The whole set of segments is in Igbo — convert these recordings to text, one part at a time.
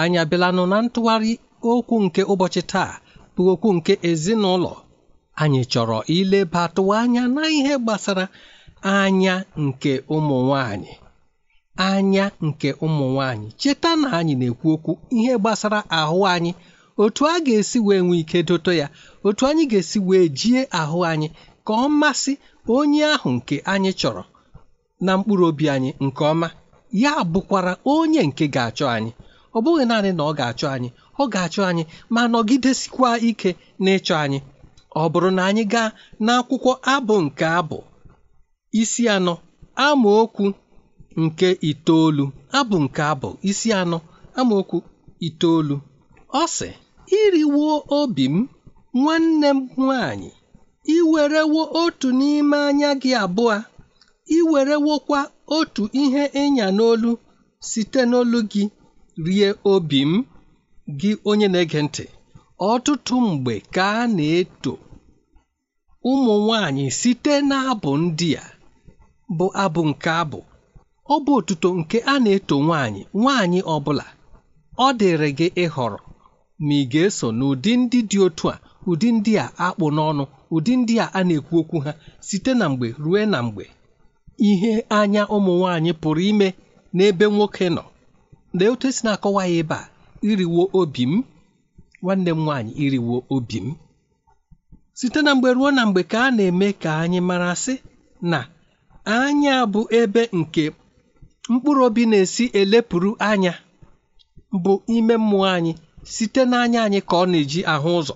Anyị abịalanụ na ntụgharị okwu nke ụbọchị taa bụ okwu nke ezinụlọ. Anyị chọrọ ilebatụ anya na ihe gbasara anya nke ụmụ nwanyị. Anya nke ụmụ nwanyị. Cheta na anyị na-ekwu okwu ihe gbasara ahụ anyị otu a ga-esi wee nwee ike doto ya otu anyị ga-esi wee jie ahụ anyị ka ọ masị onye ahụ nke anyị chọrọ na mkpụrụ obi anyị nke ọma. Ya bụkwara onye nke ga-achọ anyị. Ọ bụghị naanị na ọ ga-achọ anyị ọ ga-achọ anyị ma nọgidesikwa ike n'ịchọ anyị. Ọ bụrụ na anyị gaa n'akwụkwọ abụ nke abụ isi anọ amaokwu nke itoolu abụ nke abụ isi anọ amaokwu itoolu. Ọ sị iriwo obi m nwanne m nwanyị iwerewo otu n'ime anya gị abụọ iwerewokwa otu ihe ịnya n'olu site n'olu gị. Rie obi m gị onye na-ege ntị. Ọtụtụ mgbe ka a na-eto ụmụ nwanyị site n'abụ ndị a bụ abụ nke abụ. Ọ bụ otuto nke a na-eto nwanyị nwanyị ọ bụla ọ dịrị gị ịhọrọ ma ị ga-eso n'ụdị ndị dị otu a ụdị ndị a akpụ n'ọnụ ụdị ndị a a na-ekwu okwu ha site na mgbe ruo na mgbe. Ihe anya ụmụ nwanyị pụrụ ime n'ebe nwoke nọ. Lee otu esi na-akọwa ya ebe a iriwo obi m nwanne m nwaanyị iriwo obi m. Site na mgbe ruo na mgbe ka a na-eme ka anyị mara sị na anya bụ ebe nke mkpụrụ obi na-esi elepụrụ anya bụ ime mmụọ anyị site n'anya anyị ka ọ na-eji ahụ ụzọ.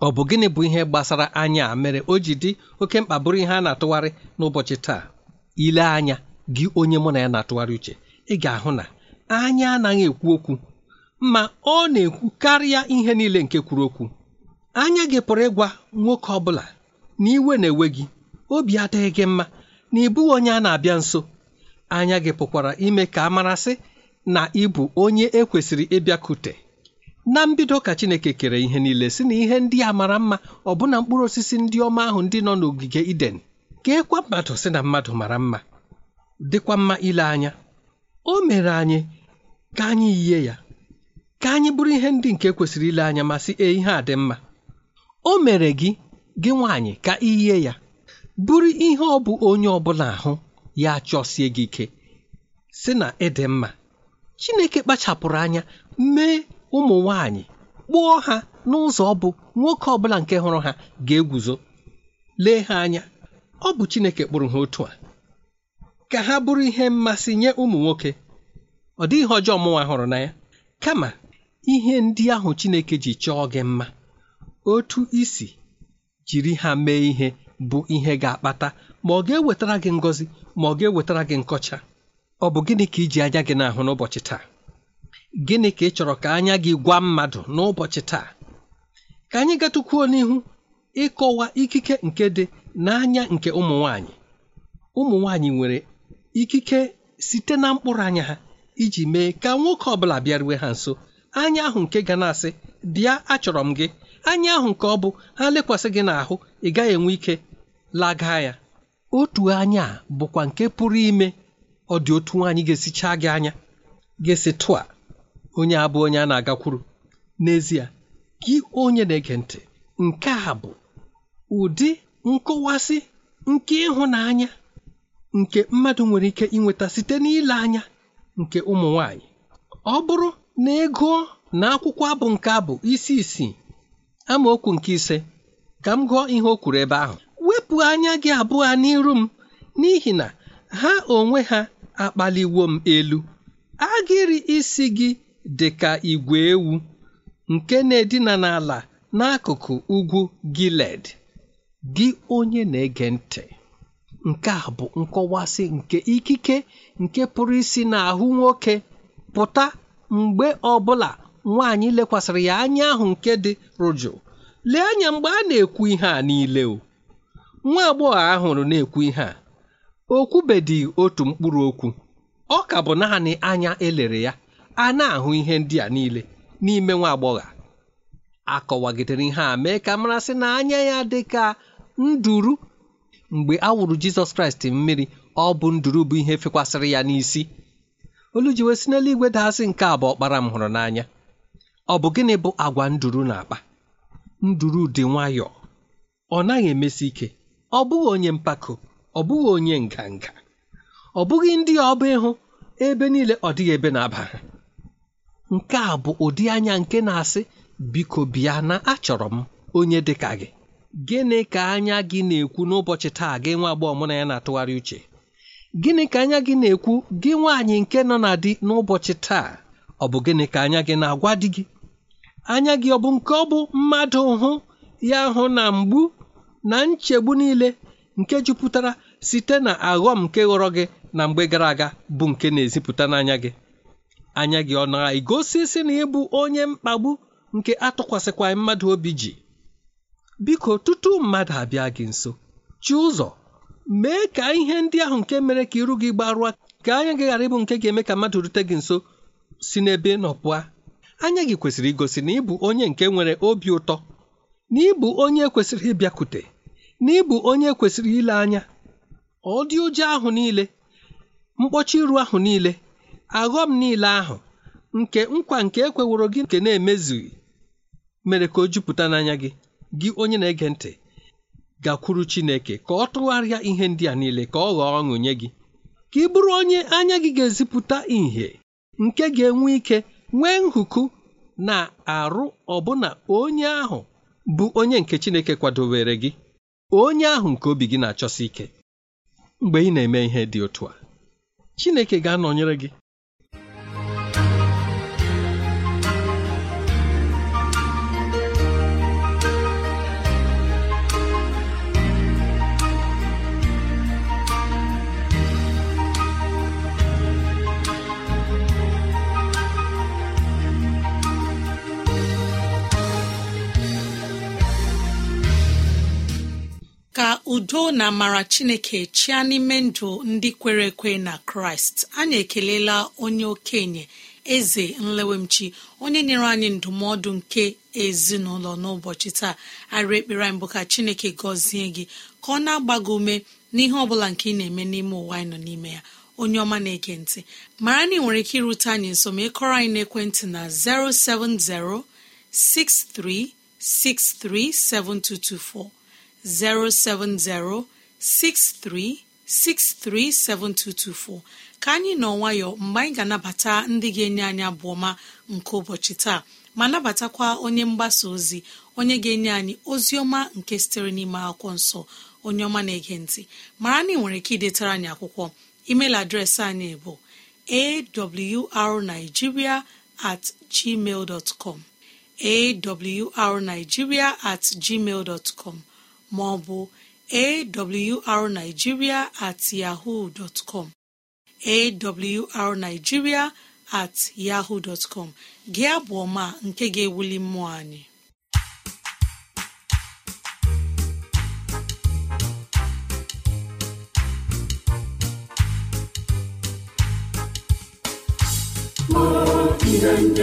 Ọ bụ gịnị bụ ihe gbasara anya a? Mere o ji dị oke mkpa bụrụ ihe a na-atụgharị n'ụbọchị taa. Ile anya gị onye mụ na ya na-atụgharị uche ị ga-ahụ na anya anaghị ekwu okwu ma ọ na-ekwu karịa ihe niile nke kwuru okwu. Anya gị pụrụ ịgwa nwoke ọ bụla na iwe na-ewe gị obi adịghị gị mma na ịbụghị onye a na-abịa nso. Anya gị pụkwara ime ka a marasị na ịbụ onye ekwesịrị ịbịakute na mbido ka Chineke kere ihe niile si na ihe ndị a mara mma ọbụna mkpụrụ osisi ndị ọma ahụ ndị nọ n'ogige Iden keekwa mmadụ sị na mmadụ mara mma dịkwa mma ile anya. O mere anyị ka anyị yie ya ka anyị bụrụ ihe ndị nke kwesịrị ile anya ma sị e ihe a dị mma. O mere gị gị nwaanyị ka iyie ya bụrụ ihe ọ bụ onye ọbụla ahụ ya chọsie gị ike. Si na ịdị mma Chineke kpachapụrụ anya mee ụmụ nwanyị kpụọ ha n'ụzọ ọ bụ nwoke ọbụla nke hụrụ ha ga-eguzo. Lee ha anya ọ bụ Chineke kpụrụ ha otu a. Ka ha bụrụ ihe mmasị nye ụmụ nwoke. Ọ dịghị ihe ọjọọ mụnwa hụrụ na ya. Kama ihe ndị ahụ Chineke ji chọọ gị mma otu isi jiri ha mee ihe bụ ihe ga-akpata ma ọ ga-ewetara gị ngọzi ma ọ ga-ewetara gị nkọcha. Ọ bụ gịnị ka iji anya gị n'ahụ n'ụbọchị taa? Gịnị ka ị chọrọ ka anya gị gwa mmadụ n'ụbọchị taa? Ka anyị gatụkwuo n'ihu ịkọwa ikike nke dị n'anya nke ụmụ nwanyị ụmụ nwanyị nwere ikike site na mkpụrụ anya ha. Iji mee ka nwoke ọ bụla bịaruwe ha nso. Anya ahụ nke ga na-asị bịa achọrọ m gị. Anya ahụ nke ọ bụ ha lekwasị gị n'ahụ ị gaghị enwe ike laga ya. Otu anya bụkwa nke pụrụ ime ọ dị otu nwaanyị ga-esicha gị anya ga-esi tụa onye abụ onye a na-agakwuru. N'ezie gị onye na-ege ntị nke a bụ ụdị nkọwasị nke ịhụnanya nke mmadụ nwere ike inweta site n'ile anya. Nke ụmụ nwanyị. Ọ bụrụ na ego na akwụkwọ abụ nke abụ isi isii amaokwu nke ise ka m gụọ ihe o kwuru ebe ahụ. Wepụ anya gị abụọ n'iru m n'ihi na ha onwe ha akpaliwo m elu. Agịrị isi gị dị ka igwe ewu nke na-edina n'ala n'akụkụ ugwu Giled gị onye na-ege ntị. Nke a bụ nkọwasị nke ikike nke pụrụ isi n'ahụ nwoke pụta mgbe ọbụla nwaanyị lekwasịrị ya anya ahụ nke dị rụjụ. Lee anya mgbe a na-ekwu ihe a niile o. Nwa agbọghọ ahụrụ na-ekwu ihe a o kwubedị otu mkpụrụ okwu. Ọ ka bụ naanị anya elere ya a na-ahụ ihe ndị a niile n'ime nwa agbọghọ akọwagidere ihe a mee ka marasị na anya ya dị ka nduru mgbe a wụrụ Jizọs Kraịst mmiri ọ bụ nduru bụ ihe fekwasịrị ya n'isi. Olu ji wee n'eluigwe daasị nke a bụ ọkpara m hụrụ n'anya. Ọ bụ gịnị bụ agwa nduru na-akpa? Nduru dị nwayọọ. Ọ naghị emesi ike. Ọ bụghị onye mpako. Ọ bụghị onye nganga. Ọ bụghị ndị ọba ịhụ. Ebe niile ọ dịghị ebe na-aba. Nke a bụ ụdị anya nke na-asị biko bịa na achọrọ m onye dị ka gị. Gịnị ka anya gị na-ekwu n'ụbọchị taa gị nwa agbọghọ mụ na ya na-atụgharị uche? Gịnị ka anya gị na-ekwu gị nwaanyị nke nọ na di n'ụbọchị taa? Ọ bụ gịnị ka anya gị na-agwa di gị? Anya gị ọ bụ nke ọ bụ mmadụ hụ ya hụ na mgbu na nchegbu niile nke jupụtara site na aghọm nke ghọrọ gị na mgbe gara aga bụ nke na-ezipụta n'anya gị. Anya gị ọ na-egosi si na ịbụ onye mkpagbu nke atụkwasịkwaghị mmadụ obi ji? Biko tutu mmadụ abịa gị nso chi ụzọ. Mee ka ihe ndị ahụ nke mere ka iru gị gbarụa ka anya gị ghara ịbụ nke ga-eme ka mmadụ rute gị nso si n'ebe nọ pụa anya gị kwesịrị igosi na ịbụ onye nke nwere obi ụtọ na ịbụ onye kwesịrị ịbịakwute na ịbụ onye kwesịrị ile anya. Ọ dị ụjọ ahụ niile mkpọchi iru ahụ niile aghọm niile ahụ nke nkwa nke ekweworo gị nke na-emezughị mere ka o jupụta n'anya gị. Gị onye na-ege ntị gakwuru Chineke ka ọ tụgharịa ihe ndị a niile ka ọ ghọọ ọṅụ nye gị. Ka ị bụrụ onye anya gị ga-ezipụta ìhè nke ga-enwe ike nwee nhụkụ na arụ ọbụna onye ahụ bụ onye nke Chineke kwadowere gị onye ahụ nke obi gị na-achọsi ike. Mgbe ị na-eme ihe dị otu a Chineke ga-anọnyere gị. Udo na amara chineke chia n'ime ndụ ndị kwere ekwe na kraịst. Anyị ekelela onye okenye eze nlewemchi onye nyere anyị ndụmọdụ nke ezinụlọ n'ụbọchị taa. Arị ekpere anyị bụ ka chineke gọzie gị ka ọ na-agba gị ume n'ihe ọ bụla nke ị na-eme n'ime ụwa anyị nọ n'ime ya. Onye ọma na-ege ntị mara na ị nwere ike irute anyị nso ma ịkọrọ anyị n'ekwentị na 070 6363 7224 07063637224. Ka anyị nọ nwayọ mgbe anyị ga-anabata ndị ga-enye anyị abụọma nke ụbọchị taa ma nabatakwa onye mgbasa ozi onye ga-enye anyị ozi ọma nke sitere n'ime akwụkwọ nsọ onye ọma na-ege ntị. Mara na ị nwere ike idetara anyị akwụkwọ. Email adreesị anyị bụ awrnigeria at gmail com. Awrnigeria at gmail dot com. Ma ọ bụ awrnigeria at yahoo dot com awrnigeria at yahoo dot com. Gị abụ ọma nke ga-ewuli mmụọ anyị. Ihe ndị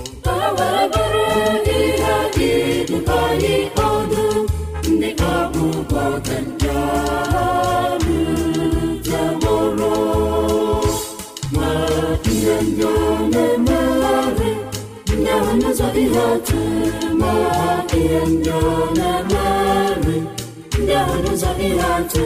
ihe ndị a na-emegharị ndị ahụ n'ụzọ ihe atụ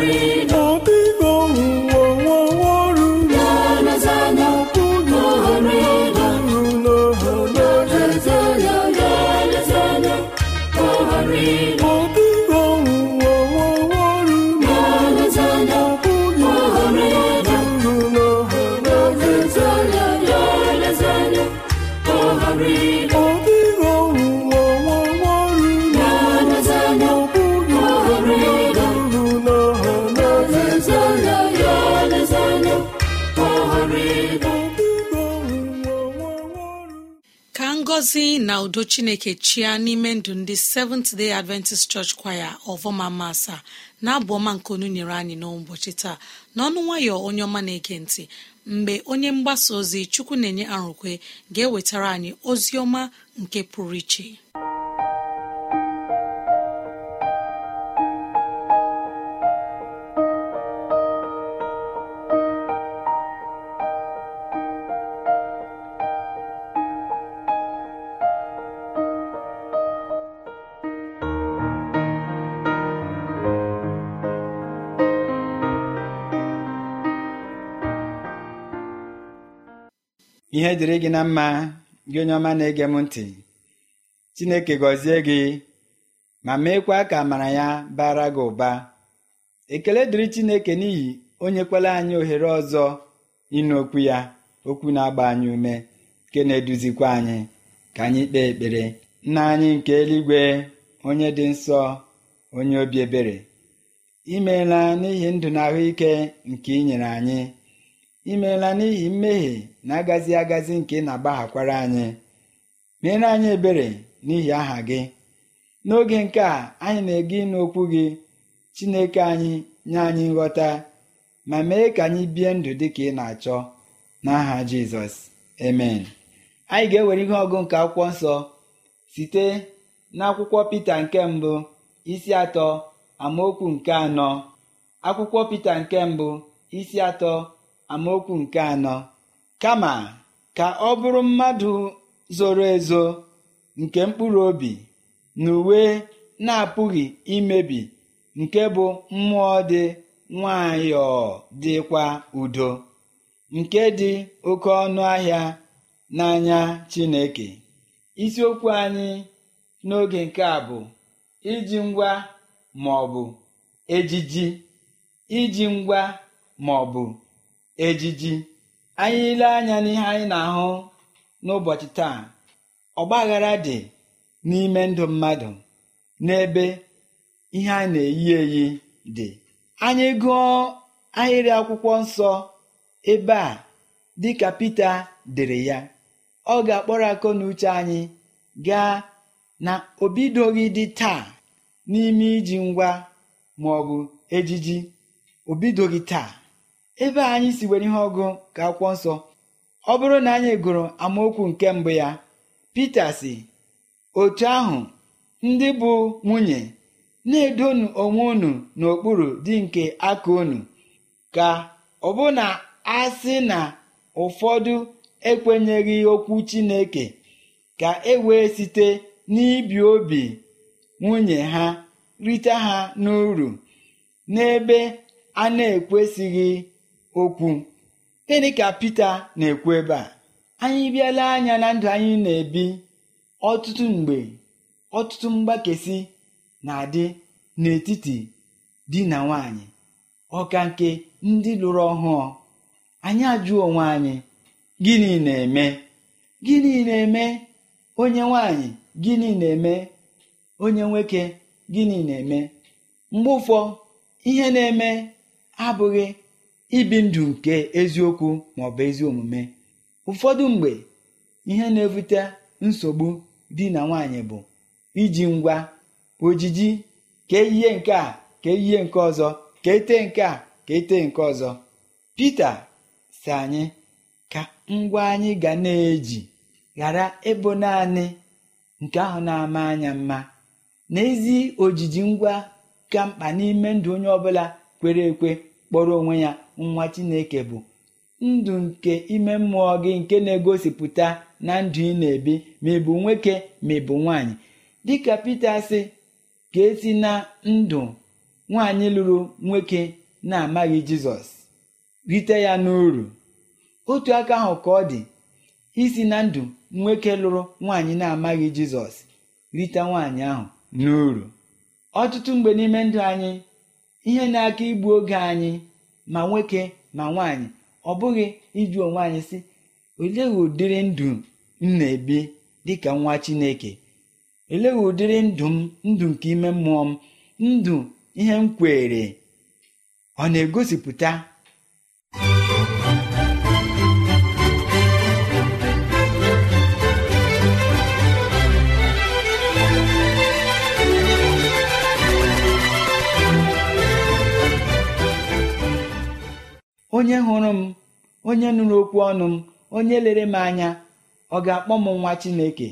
ọhụrụ na udo chineke chia n'ime ndụ ndị seventh day adventist church choir ọvọma masa na-abụ ọma nke onu nyere anyị n'ụbọchị taa. N'ọnụ nwayọ onye ọma na-ege ntị mgbe onye mgbasa ozi chukwu na-enye arụkwe ga-ewetara anyị ozi ọma nke pụrụ iche. Ihe dịrị gị na mma gị onye ọma na-ege m ntị chineke gọzie gị ma meekwa ka amara ya bara gị ụba. Ekele dịrị chineke n'ihi onye kwela anyị ohere ọzọ ịnụ okwu ya okwu na-agba anyị ume nke na-eduzikwa anyị. Ka anyị kpee ekpere. Nna anyị nke eluigwe onye dị nsọ onye obi ebere imeela n'ihi ndụ na ahụike nke ị nyere anyị. Imeela n'ihi mmehie na-agazi agazi nke na-agbaghakwara anyị. Meere anyị ebere n'ihi aha gị. N'oge nke a anyị na-ege ịnụ okwu gị chineke anyị nye anyị nghọta ma mee ka anyị bie ndụ dị ka ị na-achọ. N'aha jizọs emen anyị ga-ewere ihe ọgụ nke akwụkwọ nsọ site n'akwụkwọ pita nke mbụ isi atọ amaokwu nke anọ. Akwụkwọ pita nke mbụ isi atọ amaokwu nke anọ. Kama ka ọ bụrụ mmadụ zoro ezo nke mkpụrụ obi na uwe na-apụghị imebi nke bụ mmụọ dị nwayọọ dịkwa udo nke dị oke ọnụ ahịa n'anya Chineke. Isiokwu anyị n'oge nke a bụ iji ngwa ma ọ bụ ejiji iji ngwa ma ọ bụ ejiji. Anyị ile anya n'ihe anyị na-ahụ n'ụbọchị taa. Ọgbaghara dị n'ime ndụ mmadụ n'ebe ihe a na-eyi eyi dị. Anyị gụọ ahịrị akwụkwọ nsọ ebe a dịka Pita dere ya. Ọ ga-akpọrọ akọ na uche anyị gaa na obidoghị dị taa n'ime iji ngwa ma ọ bụ ejiji. Obidoghị taa. Ebe a anyị si were ihe ọgụ ka akwụkwọ nsọ ọ bụrụ na anyị gụrụ amaokwu nke mbụ ya Pita si otu ahụ ndị bụ nwunye na-edonu onwe unu n'okpuru dị nke aka unu ka ọbụna asị na ụfọdụ ekwenyeghị okwu Chineke ka e wee site n'ibi obi nwunye ha rite ha n'uru n'ebe a na-ekwesịghị okwu. Gịnị ka Pita na-ekwu ebe a? Anyị bịala anya na ndụ anyị na-ebi. Ọtụtụ mgbe ọtụtụ mgbakesi na-adị n'etiti di na nwanyị ọka nke ndị lụrụ ọhụụ. Anyị ajụọ onwe anyị gịnị na-eme? Gịnị na-eme? Onye nwanyị gịnị na-eme? Onye nwoke gịnị na-eme? Mgbe ụfọ ihe na-eme abụghị ibi ndụ nke eziokwu maọbụ ezi omume. Ụfọdụ mgbe ihe na-ebute nsogbu di na nwanyị bụ iji ngwa ojiji ka eyihe nke a ka eyihe nke ọzọ ka ete nke a ka ete nke ọzọ. Pita si anyị ka ngwa anyị ga na-eji ghara ịbụ naanị nke ahụ na-ama anya mma. Na ezi ojiji ngwa ka mkpa n'ime ndụ onye ọbụla kwere ekwe kpọrọ onwe ya nwa chineke bụ ndụ nke ime mmụọ gị nke na-egosipụta na ndụ ị na-ebi ma ị bụ nwoke ma ị bụ nwaanyị. Dịka Pita sị ka esi na ndụ nwaanyị lụrụ nwoke na-amaghị Jizọs. Rite ya n'uru. Otu aka ahụ ka ọ dị isi na ndụ nwoke lụrụ nwaanyị na-amaghị Jizọs. Rite nwaanyị ahụ n'uru. Ọtụtụ mgbe n'ime ndụ anyị ihe na-aka igbu oge anyị ma nwoke ma nwaanyị ọ bụghị iju onwe anyị sị olee ụdịrị ndụ m na-ebi dịka nwa Chineke? Olee ụdịrị ndụ m ndụ nke ime mmụọ m ndụ ihe m kwere ọ na-egosipụta? Onye hụrụ m onye nụrụ okwu ọnụ m onye lere m anya ọ ga-akpọ m nwa chineke?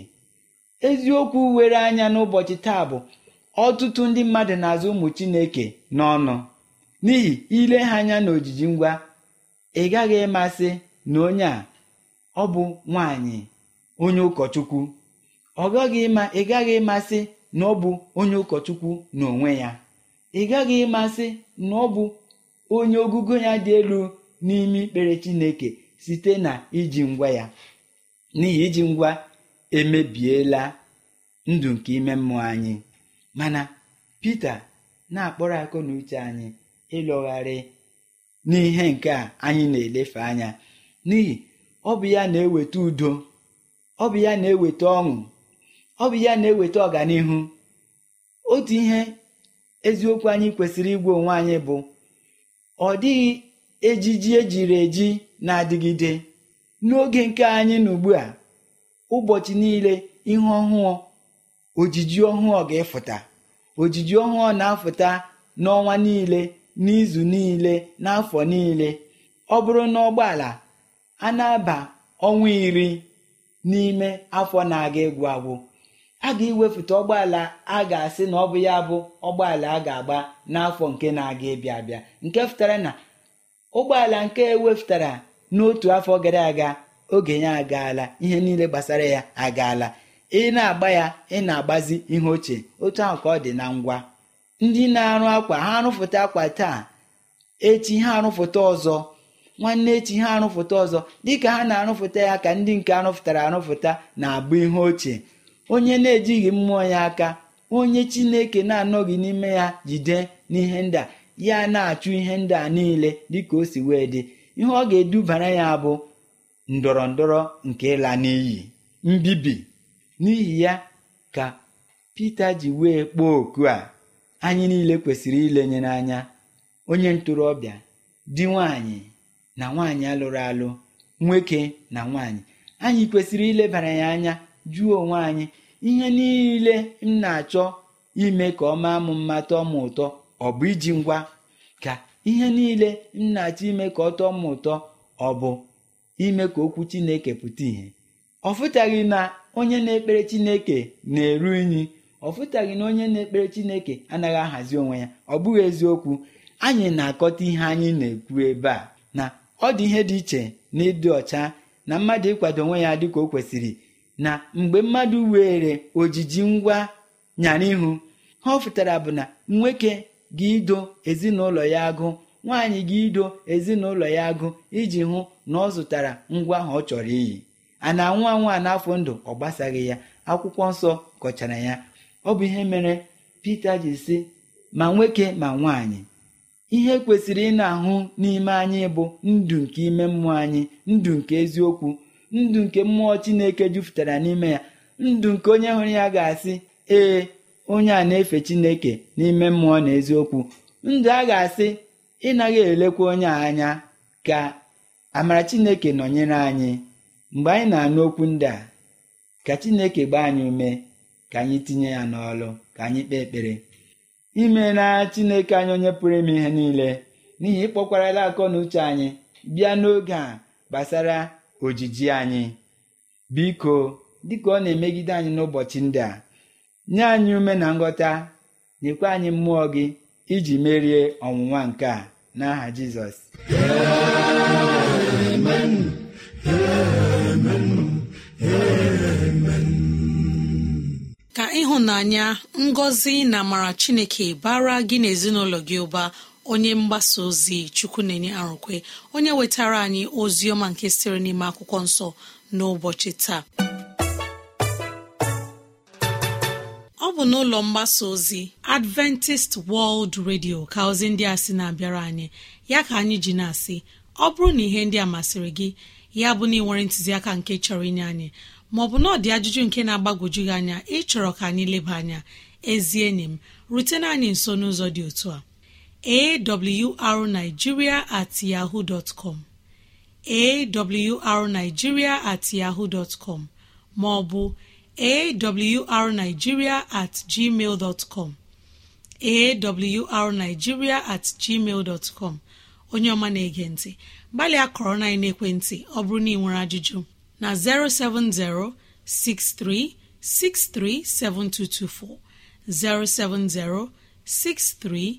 Eziokwu were anya n'ụbọchị taa bụ ọtụtụ ndị mmadụ na-azụ ụmụ chineke n'ọnụ. N'ihi ile ha anya na ojiji ngwa ị gaghị ịmasị na onye a ọ bụ nwanyị onye ụkọchukwu. Ọ gaghị ịma ị gaghị ịmasị na ọ bụ onye ụkọchukwu n'onwe ya. Ị gaghị ịmasị na ọ bụ onye ogugo ya dị elu n'ime ikpere chineke site na iji ngwa ya. N'ihi iji ngwa emebiela ndụ nke ime mmụọ anyị. Mana Pita na-akpọrọ akụ na uche anyị ịlọgharị n'ihe nke a anyị na-elefe anya. N'ihi ọ bụ ya na-eweta udo ọ bụ ya na-eweta ọṅụ ọ bụ ya na-eweta ọganihu. Otu ihe eziokwu anyị kwesịrị igwe onwe anyị bụ ọ dịghị ejiji ejiri eji na-adịgide. N'oge nke anyị na ugbu a ụbọchị niile ihe ọhụụ ojiji ọhụụ ga-efụta. Ojiji ọhụụ na-afụta n'ọnwa niile n'izu niile n'afọ niile. Ọ bụrụ na ụgbọala a na-aba ọnwa iri n'ime afọ na-aga egwu agwụ a ga-ewepụta ụgbọala a ga-asị na ọ bụ ya bụ ụgbọala a ga-agba n'afọ nke na-aga ịbịa abịa. Nke fụtara na ụgbọala nke ewepụtara n'otu afọ gara aga oge ya agaala ihe niile gbasara ya agaala. Ị na-agba ya ị na-agbazi ihe ochie otu ahụ ka ọ dị na ngwa. Ndị na-arụ akwa ha arụfụta akwa taa. Echi ha arụfụta ọzọ. Nwanne echi ha arụfụta ọzọ. Dịka ha na-arụfụta ya ka ndị nke arụfụtara arụfụta na-abụ ihe ochie onye na-ejighị mmụọ ya aka onye chineke na-anọghị n'ime ya jide n'ihe ndị a. Ya na-achụ ihe ndị a niile dịka o si wee dị. Ihe ọ ga-edubara ya bụ ndọrọ ndọrọ nke ịla n'iyi mbibi. N'ihi ya ka Pita ji wee kpọọ oku a anyị niile kwesịrị ilenye n'anya onye ntorobịa di nwanyị na nwaanyị alụrụ alụ nwoke na nwaanyị anyị kwesịrị ilebara ya anya jụọ onwe anyị ihe niile m na-achọ ime ka ọ maa m mma tọọ m ụtọ ọ bụ iji ngwa ka ihe niile m na-achọ ime ka ọ tọọ m ụtọ ọ bụ ime ka okwu chineke pụta ìhè. Ọ fụtaghị na onye na-ekpere chineke na-eru unyi ọ fụtaghị na onye na-ekpere chineke anaghị ahazi onwe ya ọ bụghị eziokwu anyị na-akọta ihe anyị na-ekwu ebe a na ọ dị ihe dị iche na ịdị ọcha na mmadụ ịkwado onwe ya dịka o kwesịrị na mgbe mmadụ were ojiji ngwa nyara ihu ha ọ fụtara bụ na nwoke gị ido ezinụlọ ya agụ nwaanyị gị ido ezinụlọ ya agụ iji hụ na ọ zụtara ngwa ahụ ọ chọrọ iyi. A na-anwụ anwụ a n'afọ ndụ ọ gbasaghị ya. Akwụkwọ nsọ kọchara ya. Ọ bụ ihe mere Pita ji sị ma nwoke ma nwaanyị ihe kwesịrị ị na-ahụ n'ime anyị bụ ndụ nke ime mmụọ anyị ndụ nke eziokwu ndụ nke mmụọ Chineke jupụtara n'ime ya. Ndụ nke onye hụrụ ya ga-asị ee onye a na-efe Chineke n'ime mmụọ na eziokwu. Ndụ a ga-asị ịnaghị elekwa onye a anya ka amara Chineke nọnyere anyị. Mgbe anyị na-anụ okwu ndị a ka Chineke gbaa anyị ume ka anyị tinye ya n'ọlụ ka anyị kpee ekpere. Imeela Chineke anyị onye pụrụ ime ihe niile n'ihi ịkpọkwarala akọ na uche anyị bịa n'oge a gbasara ojiji anyị. Biko dịka ọ na-emegide anyị n'ụbọchị ndị a nye anyị ume na nghọta nyekwa anyị mmụọ gị iji merie ọnwụnwa nke a n'aha Jizọs. Ka ịhụnanya ngọzi na amara chineke bara gị n'ezinụlọ gị ụba. Onye mgbasa ozi chukwu na-enye arụkwe onye wetara anyị ozi ọma nke sịrị n'ime akwụkwọ nsọ n'ụbọchị taa. Ọ bụ n'ụlọ mgbasa ozi adventist world radio ka ozi ndị a sị na-abịara anyị. Ya ka anyị ji na-asị ọ bụrụ na ihe ndị a masịrị gị ya bụ na ị nwere ntụziaka nke chọrọ inye anyị maọbụ na ọ dị ajụjụ nke na-agbagwoju gị anya ịchọrọ ka anyị leba anya. Ezi enyi m rutena anyị nso n'ụzọ dị otu a. awrnigeria at yahoo dot com. At yahoo dot maọbụ awrnigeria at gmail dot com. Awrnigeria at gmail dot onye ọma na-ege ntị gbalịa kọrọ na ekwentị ọ bụrụ na ị nwere ajụjụ na 070 6363 7224 070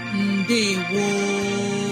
mbe woo